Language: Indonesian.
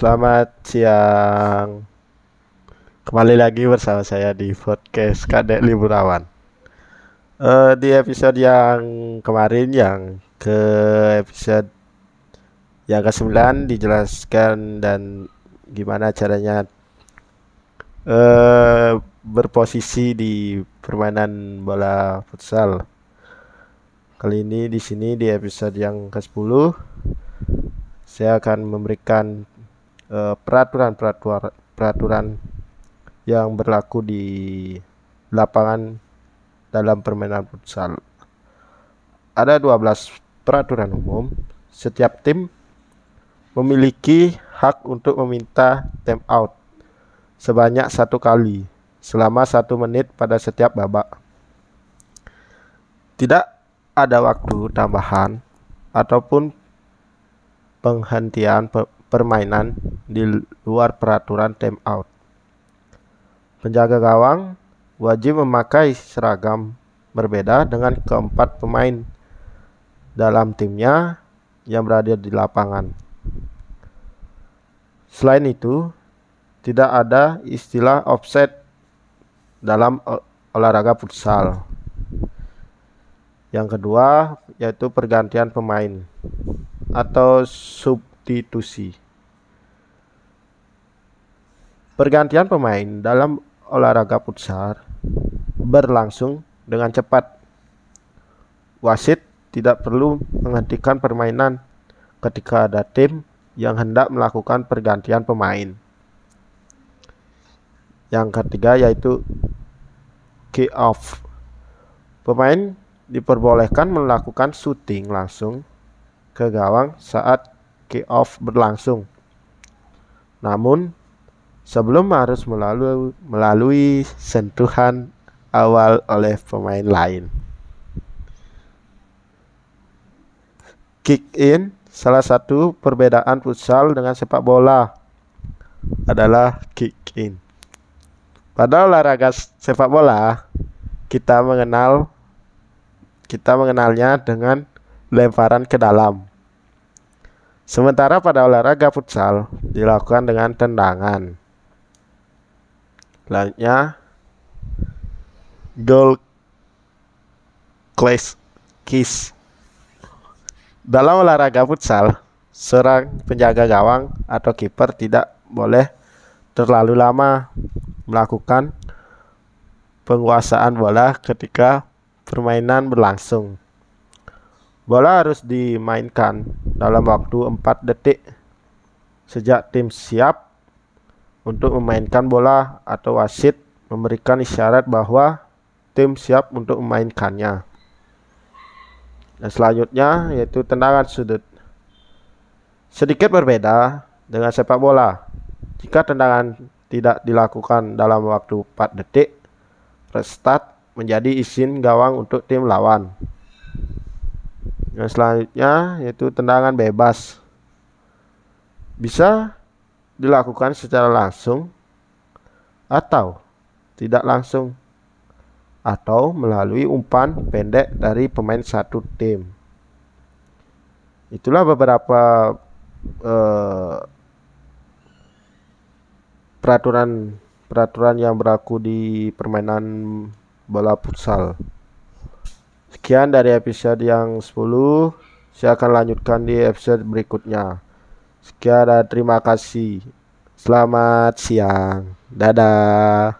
Selamat siang. Kembali lagi bersama saya di podcast Kadek Liburawan. Uh, di episode yang kemarin yang ke episode yang ke-9 dijelaskan dan gimana caranya uh, berposisi di permainan bola futsal. Kali ini di sini di episode yang ke-10 saya akan memberikan eh, peraturan-peraturan uh, peraturan yang berlaku di lapangan dalam permainan futsal. Ada 12 peraturan umum. Setiap tim memiliki hak untuk meminta time out sebanyak satu kali selama satu menit pada setiap babak. Tidak ada waktu tambahan ataupun penghentian permainan di luar peraturan time out. Penjaga gawang wajib memakai seragam berbeda dengan keempat pemain dalam timnya yang berada di lapangan. Selain itu, tidak ada istilah offset dalam olahraga futsal. Yang kedua yaitu pergantian pemain atau substitusi. Pergantian pemain dalam olahraga futsal berlangsung dengan cepat. Wasit tidak perlu menghentikan permainan ketika ada tim yang hendak melakukan pergantian pemain. Yang ketiga yaitu kick off. Pemain diperbolehkan melakukan shooting langsung ke gawang saat kick off berlangsung. Namun, sebelum harus melalui, melalui sentuhan awal oleh pemain lain. Kick in salah satu perbedaan futsal dengan sepak bola adalah kick in. Pada olahraga sepak bola, kita mengenal kita mengenalnya dengan lemparan ke dalam. Sementara pada olahraga futsal dilakukan dengan tendangan. Selanjutnya goal clash kiss. Dalam olahraga futsal, seorang penjaga gawang atau kiper tidak boleh terlalu lama melakukan penguasaan bola ketika permainan berlangsung. Bola harus dimainkan dalam waktu 4 detik sejak tim siap untuk memainkan bola atau wasit memberikan isyarat bahwa tim siap untuk memainkannya. Dan selanjutnya yaitu tendangan sudut. Sedikit berbeda dengan sepak bola. Jika tendangan tidak dilakukan dalam waktu 4 detik, restart menjadi izin gawang untuk tim lawan. Yang selanjutnya yaitu tendangan bebas. Bisa dilakukan secara langsung atau tidak langsung atau melalui umpan pendek dari pemain satu tim. Itulah beberapa uh, peraturan peraturan yang berlaku di permainan bola futsal. Sekian dari episode yang 10. Saya akan lanjutkan di episode berikutnya. Sekian terima kasih. Selamat siang. Dadah.